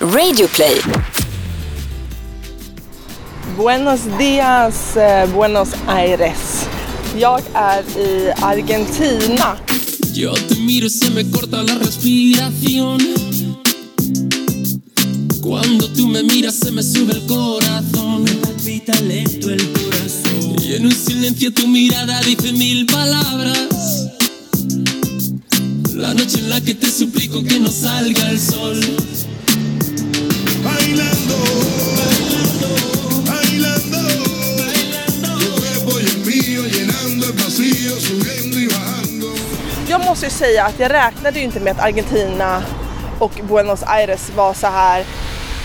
Radioplay. Buenos dias, eh, Buenos Aires. Jag är i Argentina. Yo te miro y se me corta la respiración. Cuando tú me miras se me sube el corazón. Me palpita lento el corazón. Y en un silencio tu mirada dice mil palabras. La noche en la que te suplico que no salga el sol. Måste ju säga att jag räknade ju inte med att Argentina och Buenos Aires var så här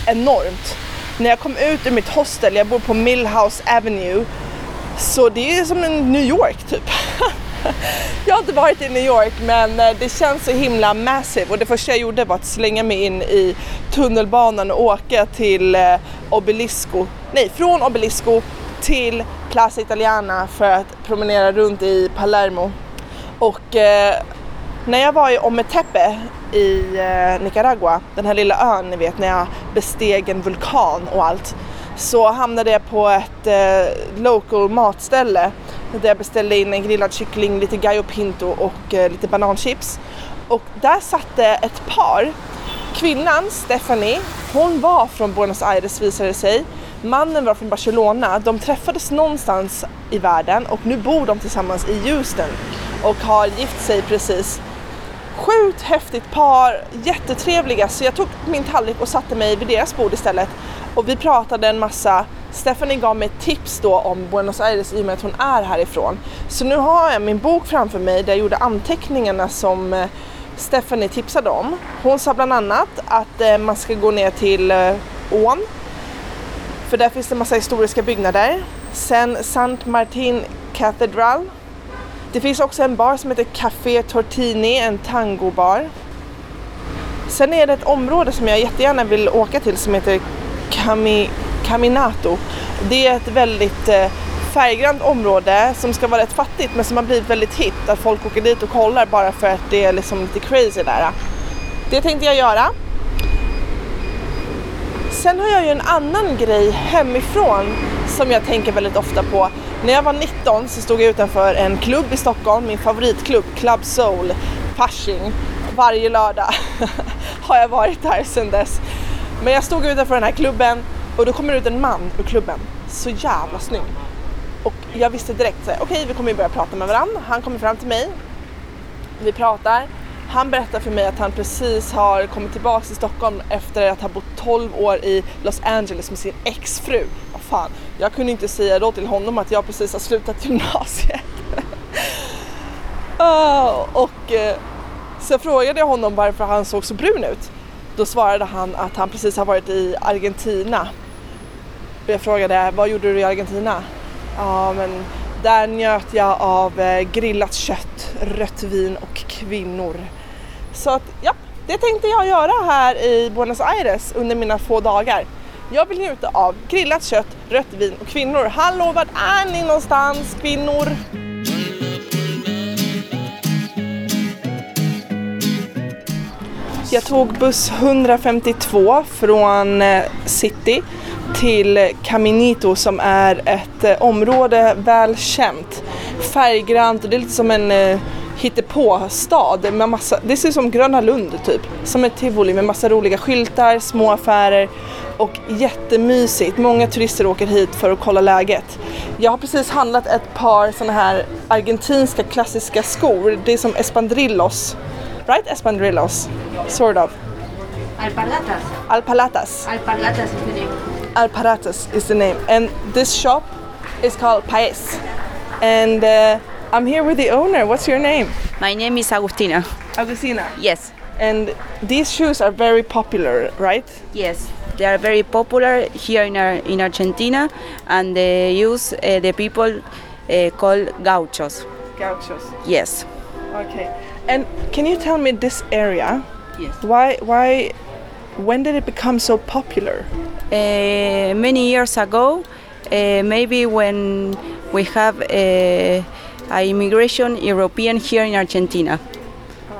enormt. När jag kom ut ur mitt hostel, jag bor på Millhouse Avenue, så det är som en New York typ. Jag har inte varit i New York men eh, det känns så himla massive och det första jag gjorde var att slänga mig in i tunnelbanan och åka till eh, Obelisco, nej från Obelisco till Plaza Italiana för att promenera runt i Palermo. Och eh, när jag var i Ometepe i eh, Nicaragua, den här lilla ön ni vet när jag besteg en vulkan och allt, så hamnade jag på ett eh, local matställe där jag beställde in en grillad kyckling, lite gallo pinto och eh, lite bananchips. Och där satte ett par. Kvinnan, Stephanie, hon var från Buenos Aires visade det sig. Mannen var från Barcelona. De träffades någonstans i världen och nu bor de tillsammans i Houston och har gift sig precis. Sjukt häftigt par, jättetrevliga så jag tog min tallrik och satte mig vid deras bord istället och vi pratade en massa. Stephanie gav mig tips då om Buenos Aires i och med att hon är härifrån. Så nu har jag min bok framför mig där jag gjorde anteckningarna som eh, Stephanie tipsade om. Hon sa bland annat att eh, man ska gå ner till eh, ån för där finns det massa historiska byggnader. Sen Sant Martin Cathedral. Det finns också en bar som heter Café Tortini, en tangobar. Sen är det ett område som jag jättegärna vill åka till som heter Cami, Caminato. Det är ett väldigt eh, färggrant område som ska vara rätt fattigt men som har blivit väldigt hit, där folk åker dit och kollar bara för att det är liksom lite crazy där. Det tänkte jag göra. Sen har jag ju en annan grej hemifrån som jag tänker väldigt ofta på. När jag var 19 så stod jag utanför en klubb i Stockholm, min favoritklubb, Club Soul, Fasching. Varje lördag har jag varit där sedan dess. Men jag stod utanför den här klubben och då kommer ut en man ur klubben. Så jävla snygg. Och jag visste direkt okej okej vi kommer ju börja prata med varandra. Han kommer fram till mig. Vi pratar. Han berättar för mig att han precis har kommit tillbaka till Stockholm efter att ha bott 12 år i Los Angeles med sin exfru. Vad fan, jag kunde inte säga då till honom att jag precis har slutat gymnasiet. Ah, och eh, så frågade jag honom varför han såg så brun ut. Då svarade han att han precis har varit i Argentina. Och jag frågade, vad gjorde du i Argentina? Ja, men där njöt jag av eh, grillat kött, rött vin och kvinnor. Så att, ja, det tänkte jag göra här i Buenos Aires under mina få dagar. Jag vill njuta av grillat kött, rött vin och kvinnor. Hallå, vart är ni någonstans kvinnor? Jag tog buss 152 från eh, city till Caminito som är ett eh, område väl känt. Färggrant och det är lite som en eh, hittepå-stad med massa, det ser ut som Gröna Lund typ. Som ett tivoli med massa roliga skyltar, små affärer och jättemysigt. Många turister åker hit för att kolla läget. Jag har precis handlat ett par sådana här argentinska klassiska skor. Det är som Espandrillos. Right? Espandrillos. Sort of. Alpargatas. Alpalatas. Alpargatas is the name. Alparatas is the name. And this shop is called Paes. And uh, I'm here with the owner. What's your name? My name is Agustina. Agustina. Yes, And these shoes are very popular, right? yes, they are very popular here in our, in Argentina, and they use uh, the people uh, called gauchos. Gauchos. Yes, Okay. And can you tell me this area? yes. Why? Why? When did it become so popular? Uh, many years ago, uh, maybe when we have uh, a immigration European here in Argentina,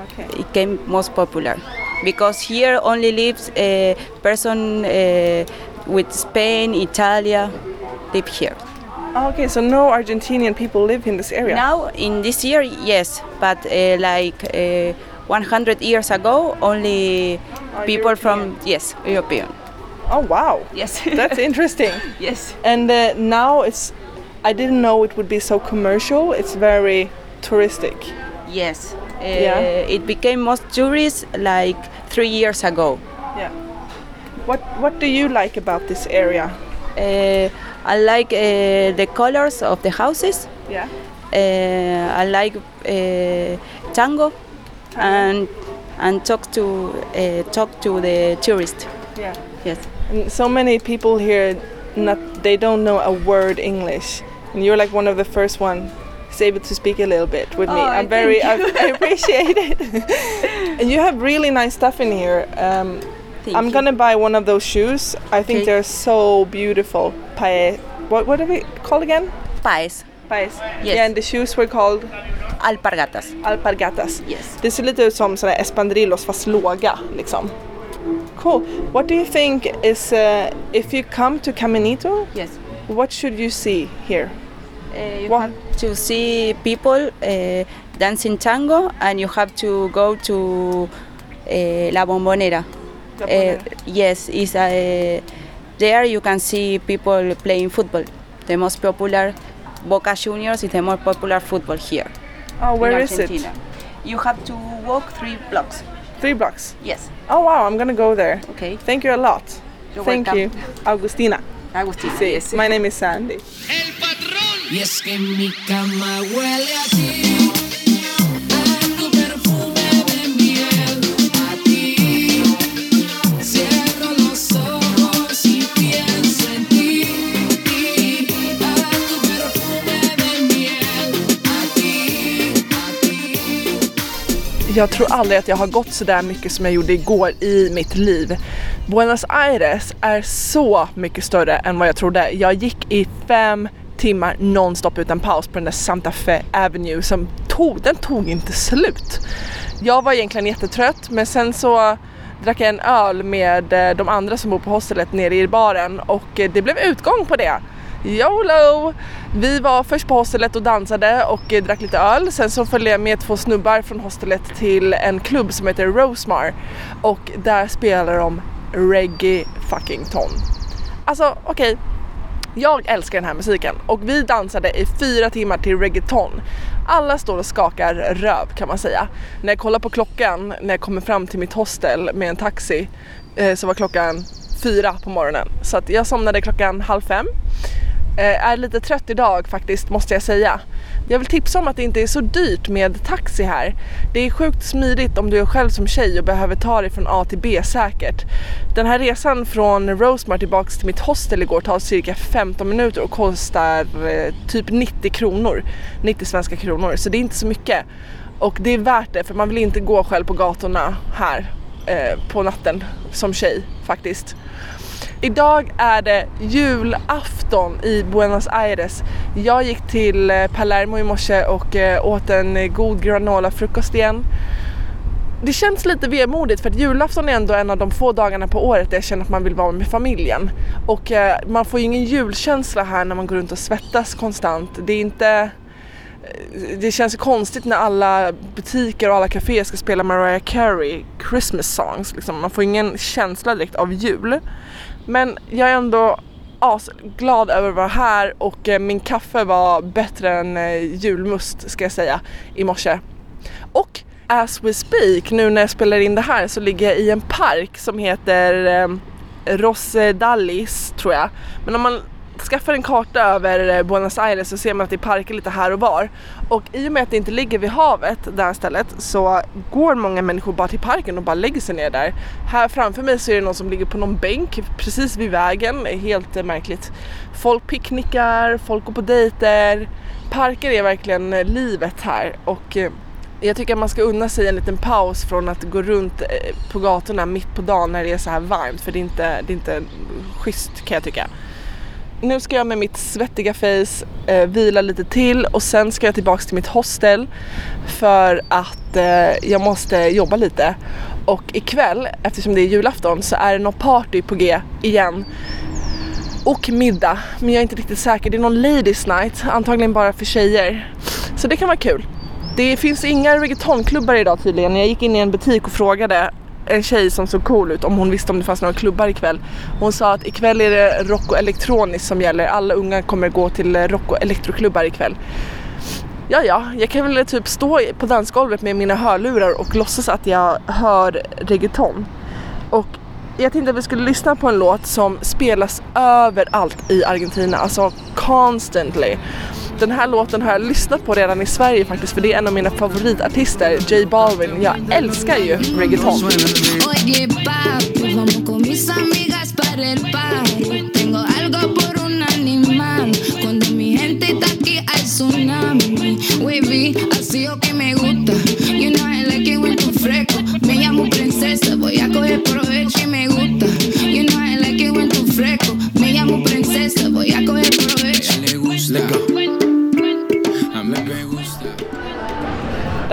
Okay. it came most popular. because here only lives a person uh, with Spain, Italia, live here. Okay, so no Argentinian people live in this area. Now in this year, yes, but uh, like uh, 100 years ago, only Are people from yes European. Oh wow, Yes, that's interesting. yes. And uh, now it's, I didn't know it would be so commercial. It's very touristic. Yes. Uh, Yeah. It became most tourist like three years ago. Yeah. What What do you like about this area? Uh, I like uh, the colors of the houses. Yeah. Uh, I like uh, tango, and and talk to uh, talk to the tourist. Yeah. Yes. And so many people here, not they don't know a word English, and you're like one of the first one who's able to speak a little bit with me. Oh, I'm very, I, I appreciate it. and you have really nice stuff in here. Um, I'm you. gonna buy one of those shoes. I think Okay. they're so beautiful. Pae, what what are we called again? Paes, Paes. Yes. Yeah, and the shoes were called alpargatas. alpargatas. Yes. Det ser lite ut som sådana espadrillos fast låga liksom. Cool. What do you think is uh, if you come to Caminito, Yes. what should you see here? Uh, you What- have to see people uh, dancing tango, and you have to go to uh, La Bombonera. La Uh, Bombonera. yes, is uh, there you can see people playing football. The most popular Boca Juniors is the most popular football here. Oh, where in is Argentina. it? You have to walk three blocks. Three blocks. Yes. Oh wow, I'm gonna go there. Okay. Thank you a lot. You're Thank welcome. you, Augustina. Agustina. Sí, Yes. my name is Sandy. Y es que mi cama huele a ti, a ti. Jag tror aldrig att jag har gått så där mycket som jag gjorde igår i mitt liv. Buenos Aires är så mycket större än vad jag trodde. Jag gick i fem timmar nonstop utan paus på den där Santa Fe Avenue som tog, den tog inte slut. Jag var egentligen jättetrött men sen så drack jag en öl med eh, de andra som bor på hostelet nere i baren och eh, det blev utgång på det. YOLO! Vi var först på hostelet och dansade och eh, drack lite öl. Sen så följde jag med två snubbar från hostelet till en klubb som heter Rosemar och där spelar de reggae fucking ton. Alltså okej, jag älskar den här musiken och vi dansade i fyra timmar till reggaeton. Alla står och skakar röv kan man säga. När jag kollar på klockan när jag kommer fram till mitt hostel med en taxi eh, så var klockan fyra på morgonen. Så att jag somnade klockan halv fem. Eh, är lite trött idag faktiskt måste jag säga. Jag vill tipsa om att det inte är så dyrt med taxi här. Det är sjukt smidigt om du är själv som tjej och behöver ta dig från A till B säkert. Den här resan från Rosemar tillbaks till mitt hostel igår tar cirka 15 minuter och kostar eh, typ 90 kronor. 90 svenska kronor, så det är inte så mycket. Och det är värt det för man vill inte gå själv på gatorna här eh, på natten som tjej faktiskt. Idag är det julafton i Buenos Aires. Jag gick till eh, Palermo i morse och eh, åt en eh, god granolafrukost igen. Det känns lite vemodigt för att julafton är ändå en av de få dagarna på året där jag känner att man vill vara med familjen. Och man får ju ingen julkänsla här när man går runt och svettas konstant. Det är inte det känns konstigt när alla butiker och alla kaféer ska spela Mariah Carey Christmas songs. Liksom. Man får ingen känsla direkt av jul. Men jag är ändå asglad över att vara här och eh, min kaffe var bättre än eh, julmust ska jag säga i morse. Och as we speak, nu när jag spelar in det här så ligger jag i en park som heter eh, Rosedallis tror jag. Men om man skaffar en karta över eh, Buenos Aires så ser man att det är parker lite här och var. Och i och med att det inte ligger vid havet, det här stället, så går många människor bara till parken och bara lägger sig ner där. Här framför mig så är det någon som ligger på någon bänk precis vid vägen, helt eh, märkligt. Folk picknickar, folk går på dejter. Parker är verkligen eh, livet här och jag tycker att man ska unna sig en liten paus från att gå runt på gatorna mitt på dagen när det är så här varmt för det är inte, det är inte schysst kan jag tycka nu ska jag med mitt svettiga face eh, vila lite till och sen ska jag tillbaks till mitt hostel för att eh, jag måste jobba lite. Och ikväll, eftersom det är julafton, så är det något party på G igen. Och middag, men jag är inte riktigt säker. Det är någon ladies night, antagligen bara för tjejer. Så det kan vara kul. Det finns inga reggaetonklubbar idag tydligen. Jag gick in i en butik och frågade en tjej som såg cool ut om hon visste om det fanns några klubbar ikväll. Hon sa att ikväll är det rock och elektroniskt som gäller. Alla unga kommer gå till rock och elektroklubbar ikväll. Ja, ja, jag kan väl typ stå på dansgolvet med mina hörlurar och låtsas att jag hör reggaeton. Och jag tänkte att vi skulle lyssna på en låt som spelas överallt i Argentina, alltså constantly. Den här låten har jag lyssnat på redan i Sverige faktiskt för det är en av mina favoritartister, J Balvin. Jag älskar ju reggaeton.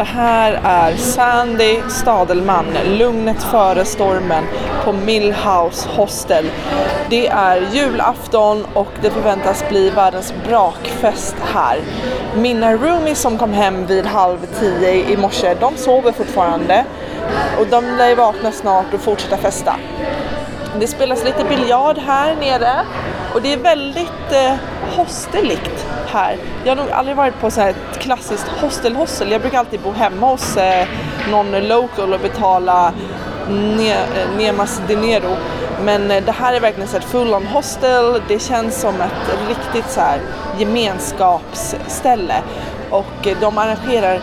Det här är Sandy Stadelman, Lugnet före stormen på Millhouse Hostel. Det är julafton och det förväntas bli världens brakfest här. Mina roomies som kom hem vid halv tio i morse, de sover fortfarande och de lär ju vakna snart och fortsätta festa. Det spelas lite biljard här nere och det är väldigt eh, hosteligt här. Jag har nog aldrig varit på så här ett klassiskt hostel-hostel. Jag brukar alltid bo hemma hos eh, någon local och betala ne eh, nemas dinero. Men eh, det här är verkligen så ett full-on hostel. Det känns som ett riktigt så här gemenskapsställe och eh, de arrangerar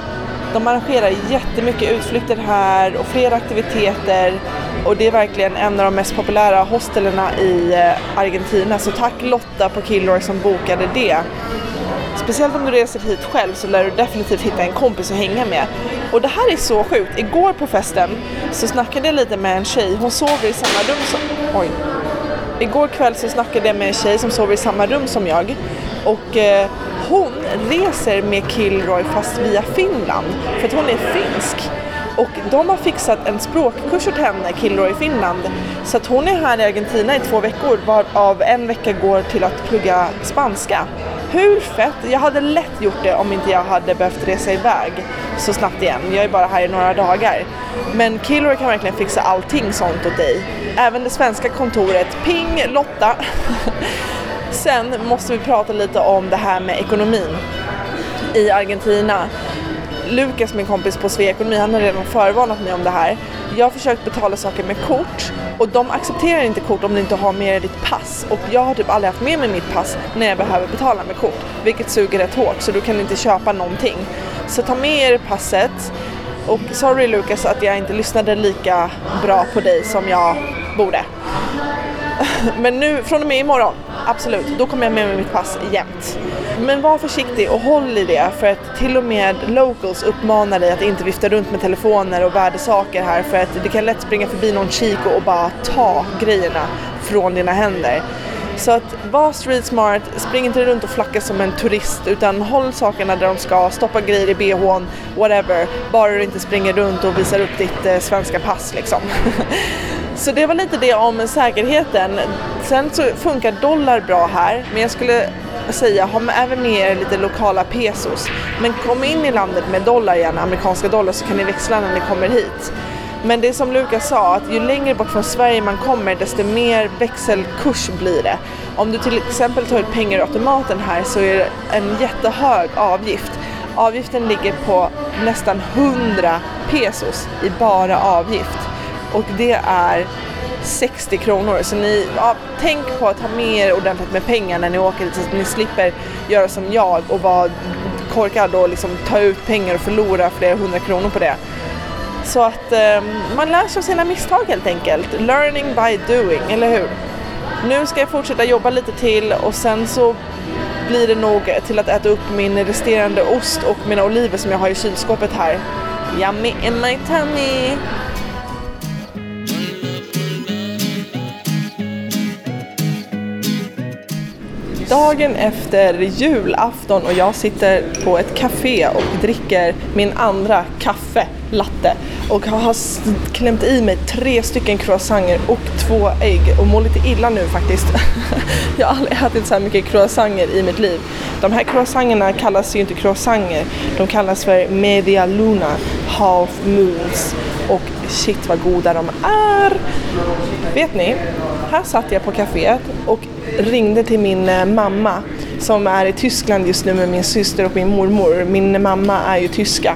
de arrangerar jättemycket utflykter här och fler aktiviteter och det är verkligen en av de mest populära hostellerna i eh, Argentina. Så tack Lotta på Kilroy som bokade det. Speciellt om du reser hit själv så lär du definitivt hitta en kompis att hänga med. Och det här är så sjukt. Igår på festen så snackade jag lite med en tjej. Hon sover i samma rum som... Oj. Igår kväll så snackade jag med en tjej som sover i samma rum som jag. Och eh, hon reser med Kilroy fast via Finland. För att hon är finsk. Och de har fixat en språkkurs åt henne, Kilroy i Finland. Så att hon är här i Argentina i två veckor varav en vecka går till att plugga spanska. Hur fett? Jag hade lätt gjort det om inte jag hade behövt resa iväg så snabbt igen. Jag är bara här i några dagar. Men Killer kan verkligen fixa allting sånt åt dig. Även det svenska kontoret. Ping Lotta! Sen måste vi prata lite om det här med ekonomin i Argentina. Lukas, min kompis på Svea Ekonomi, han har redan förvarnat mig om det här. Jag har försökt betala saker med kort och de accepterar inte kort om du inte har med dig ditt pass. Och jag har typ aldrig haft med mig mitt pass när jag behöver betala med kort, vilket suger rätt hårt så du kan inte köpa någonting. Så ta med er passet. Och sorry Lukas att jag inte lyssnade lika bra på dig som jag borde. Men nu, från och med imorgon, absolut, då kommer jag med mig mitt pass jämt. Men var försiktig och håll i det för att till och med locals uppmanar dig att inte vifta runt med telefoner och värdesaker här för att du kan lätt springa förbi någon chico och bara ta grejerna från dina händer. Så att var street smart, spring inte runt och flacka som en turist utan håll sakerna där de ska, stoppa grejer i bhn, whatever. Bara du inte springer runt och visar upp ditt eh, svenska pass liksom. Så det var lite det om säkerheten. Sen så funkar dollar bra här, men jag skulle säga ha med, även med er lite lokala pesos. Men kom in i landet med dollar gärna, amerikanska dollar, så kan ni växla när ni kommer hit. Men det är som Lukas sa, att ju längre bort från Sverige man kommer desto mer växelkurs blir det. Om du till exempel tar ut pengar i automaten här så är det en jättehög avgift. Avgiften ligger på nästan 100 pesos i bara avgift. Och det är 60 kronor. Så ni, ja, tänk på att ha med er ordentligt med pengar när ni åker så att ni slipper göra som jag och vara korkad och liksom ta ut pengar och förlora flera hundra kronor på det. Så att eh, man lär sig av sina misstag helt enkelt. Learning by doing, eller hur? Nu ska jag fortsätta jobba lite till och sen så blir det nog till att äta upp min resterande ost och mina oliver som jag har i kylskåpet här. Yummy in my tummy! Dagen efter julafton och jag sitter på ett café och dricker min andra kaffe latte och har klämt i mig tre stycken croissanter och två ägg och mår lite illa nu faktiskt. jag har aldrig ätit så här mycket croissanter i mitt liv. De här croissanterna kallas ju inte croissanter, de kallas för media luna, half moons och shit vad goda de är. Vet ni, här satt jag på kaféet och ringde till min eh, mamma som är i Tyskland just nu med min syster och min mormor. Min mamma är ju tyska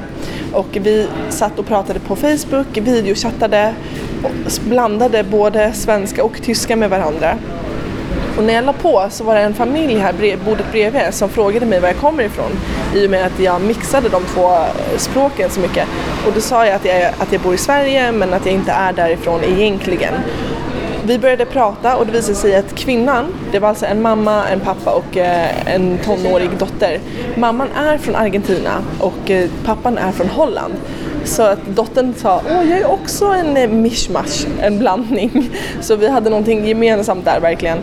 och vi satt och pratade på Facebook, videochattade och blandade både svenska och tyska med varandra. Och när jag la på så var det en familj här brev, bordet bredvid som frågade mig var jag kommer ifrån i och med att jag mixade de två eh, språken så mycket. Och då sa jag att jag, att jag bor i Sverige men att jag inte är därifrån egentligen. Vi började prata och det visade sig att kvinnan, det var alltså en mamma, en pappa och eh, en tonårig dotter. Mamman är från Argentina och eh, pappan är från Holland. Så att dottern sa, åh jag är också en eh, mishmash, en blandning. Så vi hade någonting gemensamt där verkligen.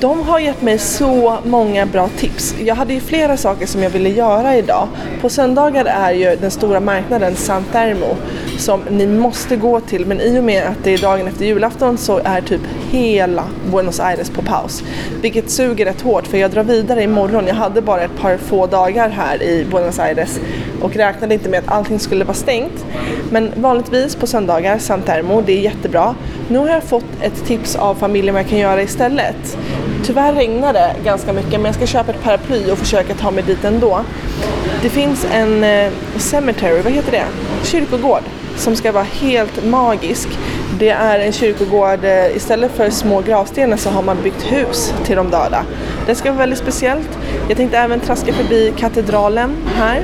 De har gett mig så många bra tips. Jag hade ju flera saker som jag ville göra idag. På söndagar är ju den stora marknaden San Termo som ni måste gå till men i och med att det är dagen efter julafton så är typ hela Buenos Aires på paus. Vilket suger rätt hårt för jag drar vidare imorgon. Jag hade bara ett par få dagar här i Buenos Aires och räknade inte med att allting skulle vara stängt. Men vanligtvis på söndagar, San Termo, det är jättebra. Nu har jag fått ett tips av familjen vad jag kan göra istället. Tyvärr regnar det ganska mycket men jag ska köpa ett paraply och försöka ta mig dit ändå. Det finns en eh, cemetery, vad heter det? Kyrkogård som ska vara helt magisk. Det är en kyrkogård, eh, istället för små gravstenar så har man byggt hus till de döda. Det ska vara väldigt speciellt. Jag tänkte även traska förbi katedralen här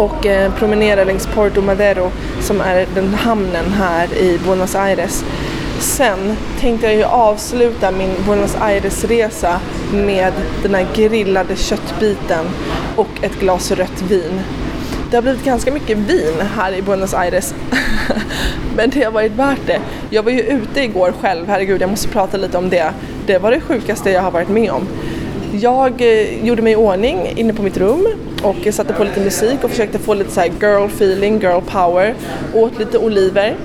och eh, promenera längs Porto Madero som är den hamnen här i Buenos Aires. Sen tänkte jag ju avsluta min Buenos Aires-resa med den här grillade köttbiten och ett glas rött vin. Det har blivit ganska mycket vin här i Buenos Aires. Men det har varit värt det. Jag var ju ute igår själv, herregud jag måste prata lite om det. Det var det sjukaste jag har varit med om. Jag eh, gjorde mig i ordning inne på mitt rum och eh, satte på lite musik och försökte få lite så här girl feeling, girl power. Åt lite oliver.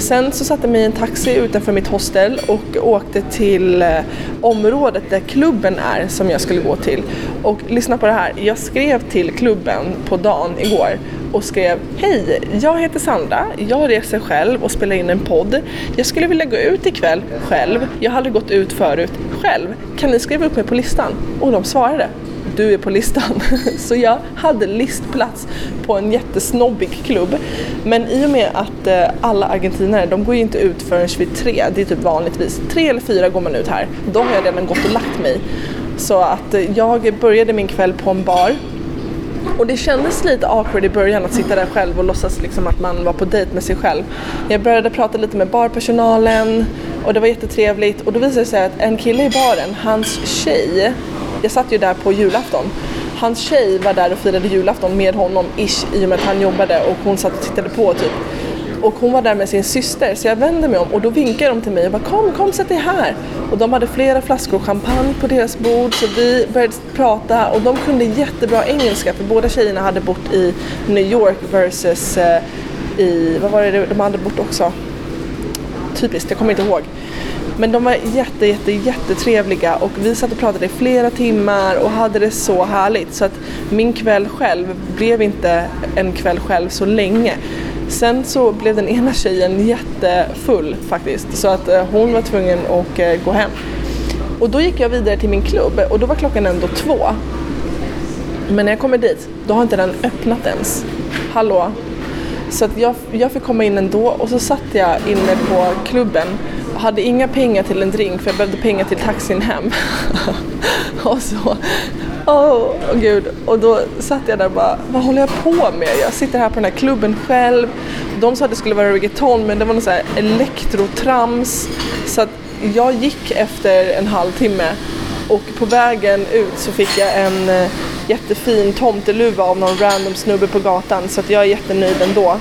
Sen så satte jag mig i en taxi utanför mitt hostel och åkte till eh, området där klubben är som jag skulle gå till. Och lyssna på det här, jag skrev till klubben på dagen igår och skrev Hej, jag heter Sandra, jag reser själv och spelar in en podd. Jag skulle vilja gå ut ikväll själv, jag har aldrig gått ut förut själv. Kan ni skriva upp mig på listan? Och de svarade du är på listan. Så jag hade listplats på en jättesnobbig klubb. Men i och med att eh, alla argentinare, de går ju inte ut förrän vid tre, det är typ vanligtvis. Tre eller fyra går man ut här. Då har jag redan gått och lagt mig. Så att eh, jag började min kväll på en bar. Och det kändes lite awkward i början att sitta där själv och låtsas liksom att man var på dejt med sig själv. Jag började prata lite med barpersonalen och det var jättetrevligt och då visade det sig att en kille i baren, hans tjej, jag satt ju där på julafton, hans tjej var där och firade julafton med honom ish i och med att han jobbade och hon satt och tittade på typ. Och hon var där med sin syster så jag vände mig om och då vinkade de till mig och bara kom, kom sätt dig här. Och de hade flera flaskor champagne på deras bord så vi började prata och de kunde jättebra engelska för båda tjejerna hade bott i New York versus eh, i, vad var det de hade bott också? Typiskt, jag kommer inte ihåg. Men de var jätte, jätte, jättetrevliga och vi satt och pratade i flera timmar och hade det så härligt så att min kväll själv blev inte en kväll själv så länge. Sen så blev den ena tjejen jättefull faktiskt så att eh, hon var tvungen att eh, gå hem. Och då gick jag vidare till min klubb och då var klockan ändå två. Men när jag kommer dit, då har inte den öppnat ens. Hallå? Så att jag, jag fick komma in ändå och så satt jag inne på klubben och hade inga pengar till en drink för jag behövde pengar till taxin hem. och så, åh oh, gud. Och då satt jag där och bara, vad håller jag på med? Jag sitter här på den här klubben själv. De sa att det skulle vara reggaeton men det var något så här elektrotrams. Så att jag gick efter en halvtimme och på vägen ut så fick jag en eh, jättefin tomteluva av någon random snubbe på gatan så att jag är jättenöjd ändå.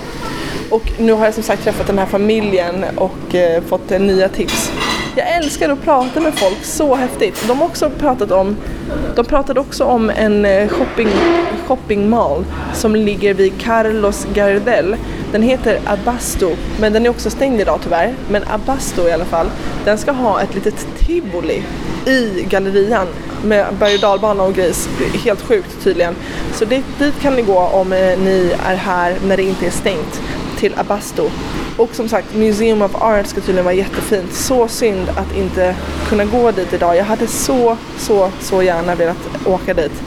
Och nu har jag som sagt träffat den här familjen och eh, fått eh, nya tips. Jag älskar att prata med folk, så häftigt. De har också pratat om, de pratade också om en eh, shopping, shopping mall som ligger vid Carlos Gardel. Den heter Abasto, men den är också stängd idag tyvärr. Men Abasto i alla fall, den ska ha ett litet tivoli i gallerian med berg och dalbana och grejs. Helt sjukt tydligen. Så dit, dit kan ni gå om eh, ni är här när det inte är stängt till Abasto. Och som sagt, Museum of Art ska tydligen vara jättefint. Så synd att inte kunna gå dit idag. Jag hade så, så, så gärna velat åka dit.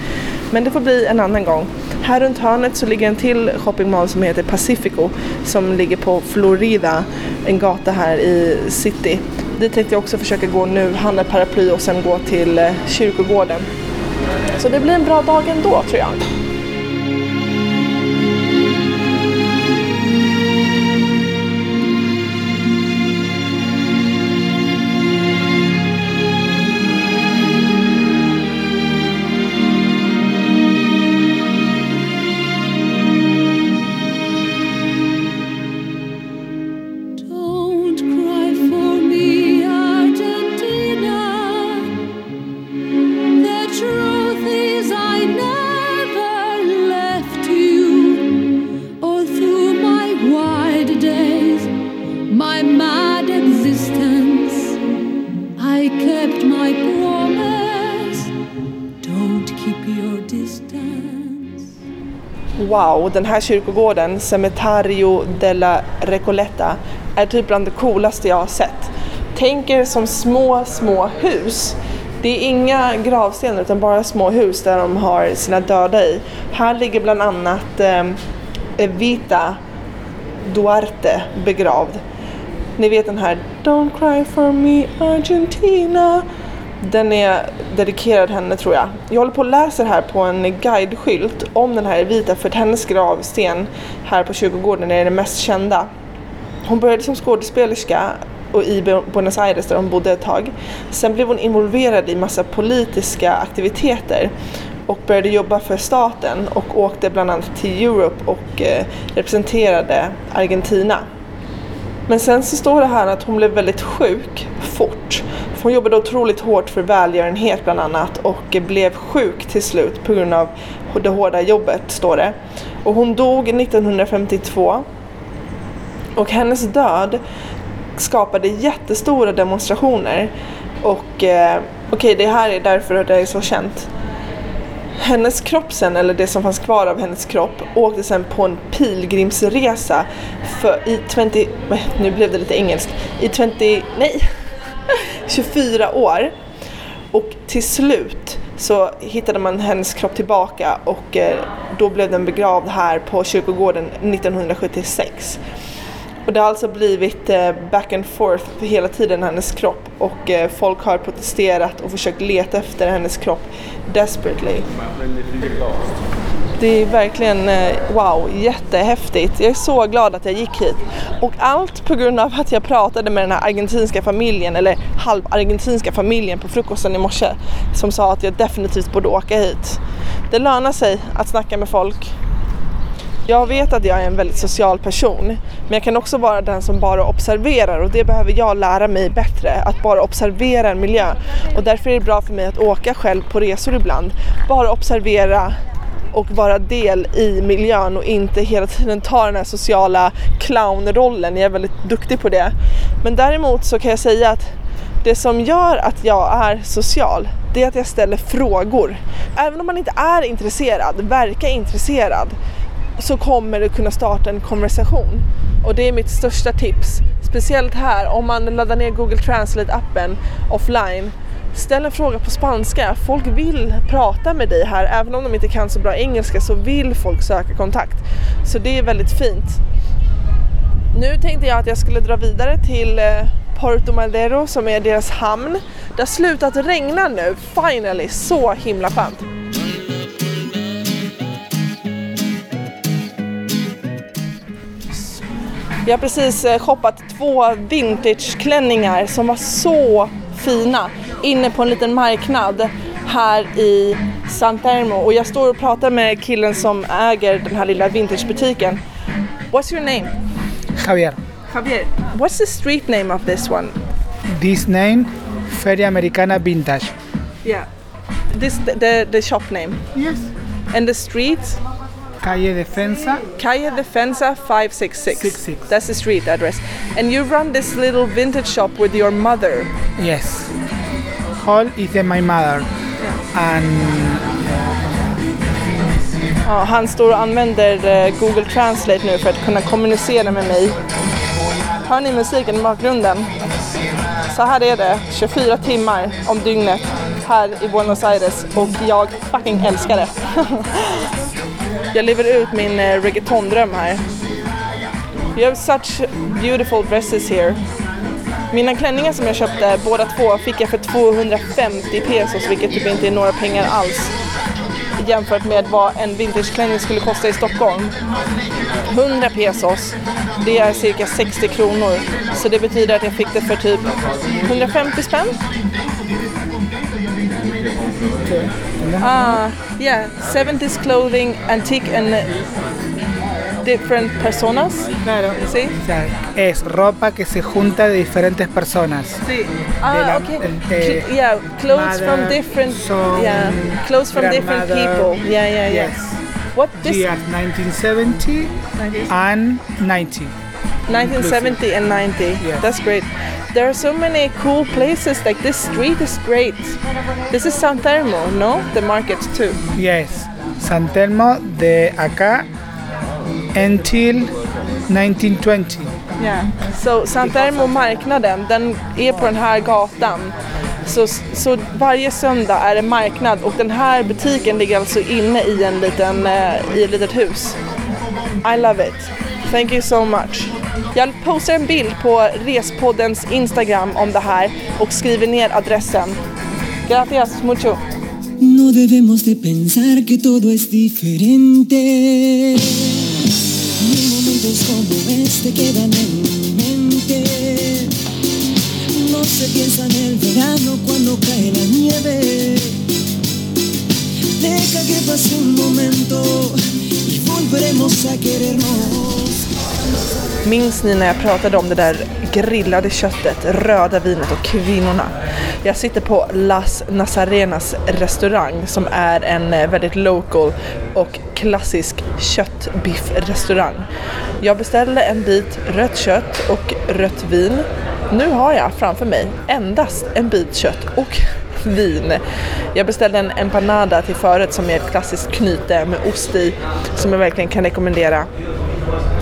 Men det får bli en annan gång. Här runt hörnet så ligger en till shoppingmall som heter Pacifico som ligger på Florida, en gata här i city. Dit tänkte jag också försöka gå nu, handla paraply och sen gå till eh, kyrkogården. Så det blir en bra dag ändå tror jag. Wow, den här kyrkogården, Cementerio della Recoleta, är typ bland det coolaste jag har sett. Tänk er som små, små hus. Det är inga gravstenar utan bara små hus där de har sina döda i. Här ligger bland annat eh, Evita Duarte begravd. Ni vet den här Don't cry for me Argentina. Den är dedikerad henne tror jag. Jag håller på och läser här på en guideskylt om den här Evita för att hennes gravsten här på kyrkogården är den mest kända. Hon började som skådespelerska och i Buenos Aires där hon bodde ett tag. Sen blev hon involverad i massa politiska aktiviteter och började jobba för staten och åkte bland annat till Europe och eh, representerade Argentina. Men sen så står det här att hon blev väldigt sjuk fort. Hon jobbade otroligt hårt för välgörenhet bland annat och blev sjuk till slut på grund av det hårda jobbet, står det. Och hon dog 1952 och hennes död skapade jättestora demonstrationer. Och eh, okej, det här är därför det är så känt. Hennes kropp sen, eller det som fanns kvar av hennes kropp, åkte sen på en pilgrimsresa för i 20, nu blev det lite engelskt, i 20, nej, 24 år. Och till slut så hittade man hennes kropp tillbaka och eh, då blev den begravd här på kyrkogården 1976. Och det har alltså blivit eh, back and forth för hela tiden hennes kropp och eh, folk har protesterat och försökt leta efter hennes kropp desperately. Det är verkligen eh, wow, jättehäftigt. Jag är så glad att jag gick hit. Och allt på grund av att jag pratade med den här argentinska familjen, eller halvargentinska familjen på frukosten i morse som sa att jag definitivt borde åka hit. Det lönar sig att snacka med folk. Jag vet att jag är en väldigt social person, men jag kan också vara den som bara observerar och det behöver jag lära mig bättre, att bara observera en miljö. Och därför är det bra för mig att åka själv på resor ibland. Bara observera och vara del i miljön och inte hela tiden ta den här sociala clownrollen. Jag är väldigt duktig på det. Men däremot så kan jag säga att det som gör att jag är social, det är att jag ställer frågor. Även om man inte är intresserad, verkar intresserad, så kommer du kunna starta en konversation. Och det är mitt största tips. Speciellt här om man laddar ner Google Translate-appen offline. Ställ en fråga på spanska. Folk vill prata med dig här. Även om de inte kan så bra engelska så vill folk söka kontakt. Så det är väldigt fint. Nu tänkte jag att jag skulle dra vidare till eh, Porto Madero som är deras hamn. Det har slutat regna nu, finally. Så himla skönt. Jag har precis eh, shoppat två vintageklänningar som var så fina inne på en liten marknad här i Santermo och jag står och pratar med killen som äger den här lilla vintagebutiken. What's your name? Javier, Javier. What's the street name of this one? this name, Feria Americana Vintage. Yeah. This the the shop name. Yes. And the street Calle Defensa. Calle Defensa 566. 66. That's the street address. And you run this little vintage shop with your mother. Yes. Hall is my mother. And Ja, han står och använder eh, Google Translate nu för att kunna kommunicera med mig. Hör ni musiken i bakgrunden? Så här är det 24 timmar om dygnet här i Buenos Aires och jag fucking älskar det. jag lever ut min eh, reggaetondröm här. You have such beautiful dresses here. Mina klänningar som jag köpte, båda två, fick jag för 250 pesos vilket typ inte är några pengar alls jämfört med vad en vintageklänning skulle kosta i Stockholm. 100 pesos, det är cirka 60 kronor. Så det betyder att jag fick det för typ 150 spänn. Ah, yeah, 70s clothing, antique and different personas. claro, Sí. o sea, es ropa que se junta de diferentes personas. Sí. Ah, la- okay. eh, Cl- yeah, clothes from different. son, yeah, clothes from different people. Yeah, yeah, yeah. Yes. What this? Years 1970 and 90. 1970 and 90. Yes. That's great. There are so many cool places. Like this street is great. This is San Telmo, no? The market too. Yes. San Telmo de acá until 1920. Yeah. Så San Telmo marknaden, den är på den här gatan. Så, så varje söndag är det marknad och den här butiken ligger alltså inne i en liten, eh, i ett litet hus. I love it. Thank you so much. Jag postar en bild på Respoddens Instagram om det här och skriver ner adressen. Gracias mucho. No debemos de pensar que todo es diferente. Ni momentos como este quedan en mi mente. No se piensa en el verano cuando cae la nieve. Deja que pase un momento y volveremos a querernos. Minns ni när jag pratade om det där grillade köttet, röda vinet och kvinnorna? Jag sitter på Las Nazarenas restaurang som är en eh, väldigt local och klassisk köttbiffrestaurang. Jag beställde en bit rött kött och rött vin. Nu har jag framför mig endast en bit kött och vin. Jag beställde en empanada till förrätt som är ett klassiskt knyte med ost i som jag verkligen kan rekommendera.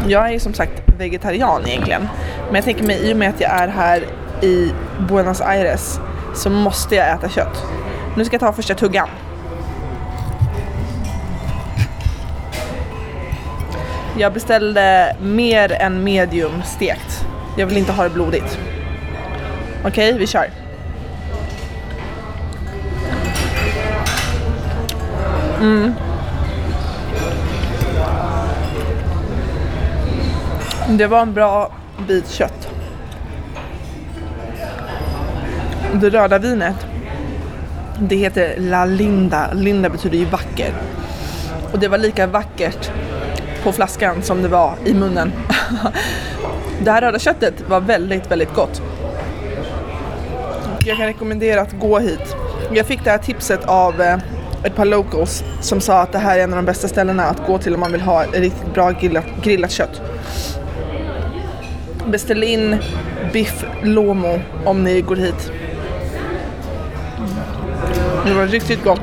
Jag är ju som sagt vegetarian egentligen. Men jag tänker mig i och med att jag är här i Buenos Aires så måste jag äta kött. Nu ska jag ta första tuggan. Jag beställde mer än medium stekt. Jag vill inte ha det blodigt. Okej, vi kör. Mm. Det var en bra bit kött. Det röda vinet, det heter La Linda. Linda betyder ju vacker. Och det var lika vackert på flaskan som det var i munnen. Det här röda köttet var väldigt, väldigt gott. Jag kan rekommendera att gå hit. Jag fick det här tipset av eh, ett par locals som sa att det här är en av de bästa ställena att gå till om man vill ha riktigt bra grillat, grillat kött. Beställ in biff lomo om ni går hit. Det var riktigt gott.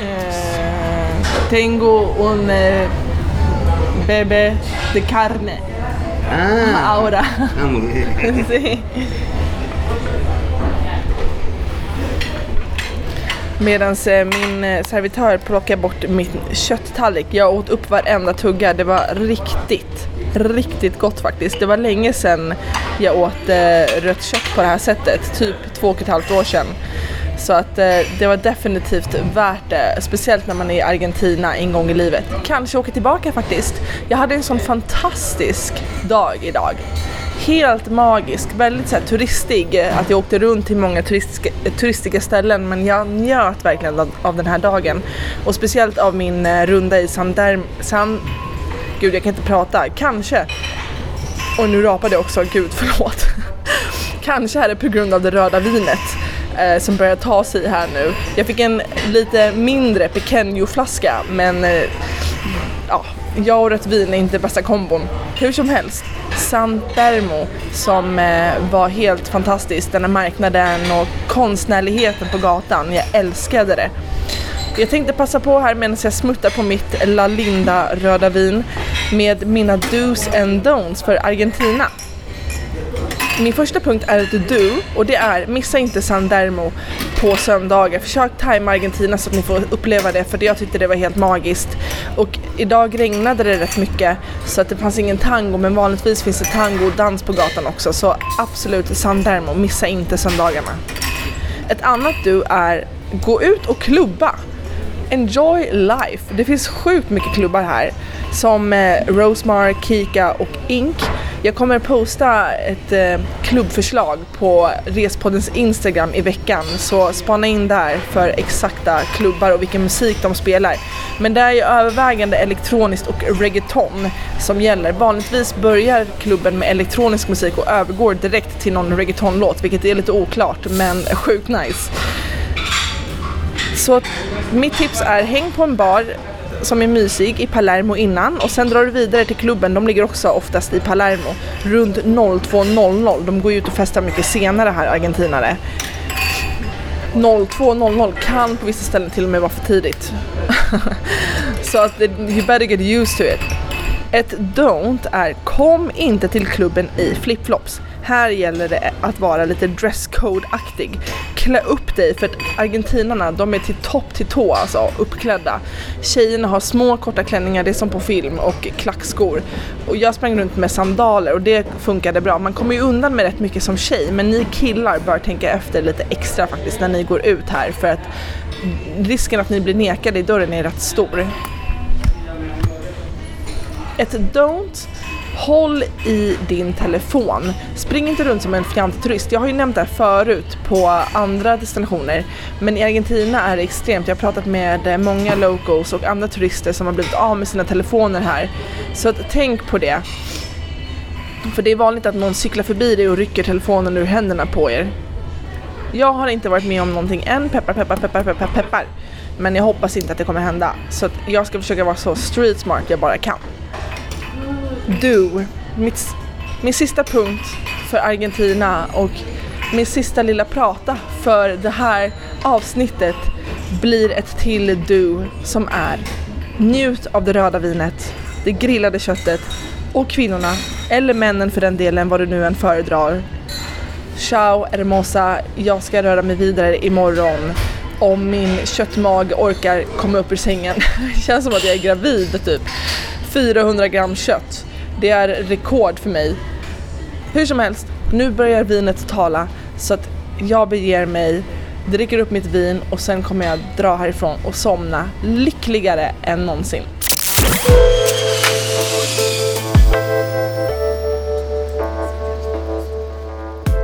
Eh, tengo un eh, bebé de carne Ah, ahora. ah, muy bien. Sí. Medan eh, min eh, servitör plockar bort min kötttallrik. Jag åt upp varenda tugga. Det var riktigt, riktigt gott faktiskt. Det var länge sedan jag åt eh, rött kött på det här sättet. Typ två och ett halvt år sedan. Så att det var definitivt värt det. Speciellt när man är i Argentina en gång i livet. Kanske åka tillbaka faktiskt. Jag hade en sån fantastisk dag idag helt magisk, väldigt så här, turistig. Eh, att jag åkte runt till många turistiska, eh, turistiska ställen men jag njöt verkligen av, av den här dagen. Och speciellt av min eh, runda i San, Derm, San, gud jag kan inte prata. Kanske, och nu rapade jag också, gud förlåt. Kanske är det på grund av det röda vinet eh, som börjar ta sig här nu. Jag fick en lite mindre Pequeño-flaska men eh, ja, jag och rött vin är inte bästa kombon. Hur som helst, San Termo som eh, var helt fantastiskt, den här marknaden och konstnärligheten på gatan. Jag älskade det. Jag tänkte passa på här medan jag smuttar på mitt La Linda röda vin med mina dos and don'ts för Argentina. Min första punkt är ett do och det är missa inte San Dermo på söndagar. Försök tajma Argentina så att ni får uppleva det för jag tyckte det var helt magiskt. Och idag regnade det rätt mycket så att det fanns ingen tango men vanligtvis finns det tango och dans på gatan också så absolut San Dermo, missa inte söndagarna. Ett annat do är gå ut och klubba. Enjoy life. Det finns sjukt mycket klubbar här som eh, Rosemar, Kika och Ink. Jag kommer posta ett eh, klubbförslag på Respoddens Instagram i veckan så spana in där för exakta klubbar och vilken musik de spelar. Men det är ju övervägande elektroniskt och reggaeton som gäller. Vanligtvis börjar klubben med elektronisk musik och övergår direkt till någon reggaetonlåt vilket är lite oklart men sjukt nice. Så mitt tips är häng på en bar som är mysig i Palermo innan och sen drar du vidare till klubben, de ligger också oftast i Palermo, runt 02.00. De går ju ut och festar mycket senare här, argentinare. 02.00 kan på vissa ställen till och med vara för tidigt. Så att you better get used to it. Ett don't är kom inte till klubben i flipflops. Här gäller det att vara lite dresscode-aktig. Klä upp dig för att argentinarna de är till topp till tå alltså uppklädda. Tjejerna har små korta klänningar, det är som på film och klackskor. Och jag sprang runt med sandaler och det funkade bra. Man kommer ju undan med rätt mycket som tjej men ni killar bör tänka efter lite extra faktiskt när ni går ut här för att risken att ni blir nekade i dörren är rätt stor. Ett don't Håll i din telefon. Spring inte runt som en fjantig turist. Jag har ju nämnt det här förut på andra destinationer. Men i Argentina är det extremt. Jag har pratat med eh, många locals och andra turister som har blivit av med sina telefoner här. Så att, tänk på det. För det är vanligt att någon cyklar förbi dig och rycker telefonen ur händerna på er. Jag har inte varit med om någonting än, peppar, peppar, peppar, peppar, peppar. Men jag hoppas inte att det kommer hända. Så att jag ska försöka vara så street smart jag bara kan. Do. Mitt, min sista punkt för Argentina och min sista lilla prata för det här avsnittet blir ett till do som är njut av det röda vinet, det grillade köttet och kvinnorna, eller männen för den delen, vad du nu än föredrar. Ciao hermosa, jag ska röra mig vidare imorgon om min köttmag orkar komma upp ur sängen. Det känns som att jag är gravid typ. 400 gram kött. Det är rekord för mig. Hur som helst, nu börjar vinet tala så att jag beger mig, dricker upp mitt vin och sen kommer jag dra härifrån och somna lyckligare än någonsin.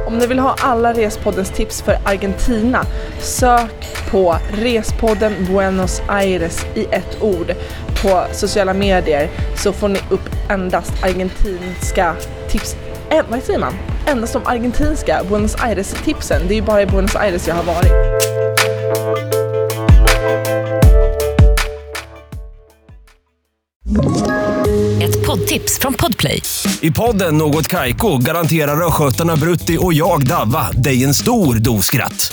Om ni vill ha alla Respoddens tips för Argentina, sök på Respodden Buenos Aires i ett ord på sociala medier så får ni upp endast argentinska tips. Eh, vad säger man? Endast de argentinska Buenos Aires-tipsen. Det är ju bara i Buenos Aires jag har varit. Ett poddtips från Podplay. I podden Något Kaiko garanterar östgötarna Brutti och jag, Davva, dig en stor dos skratt.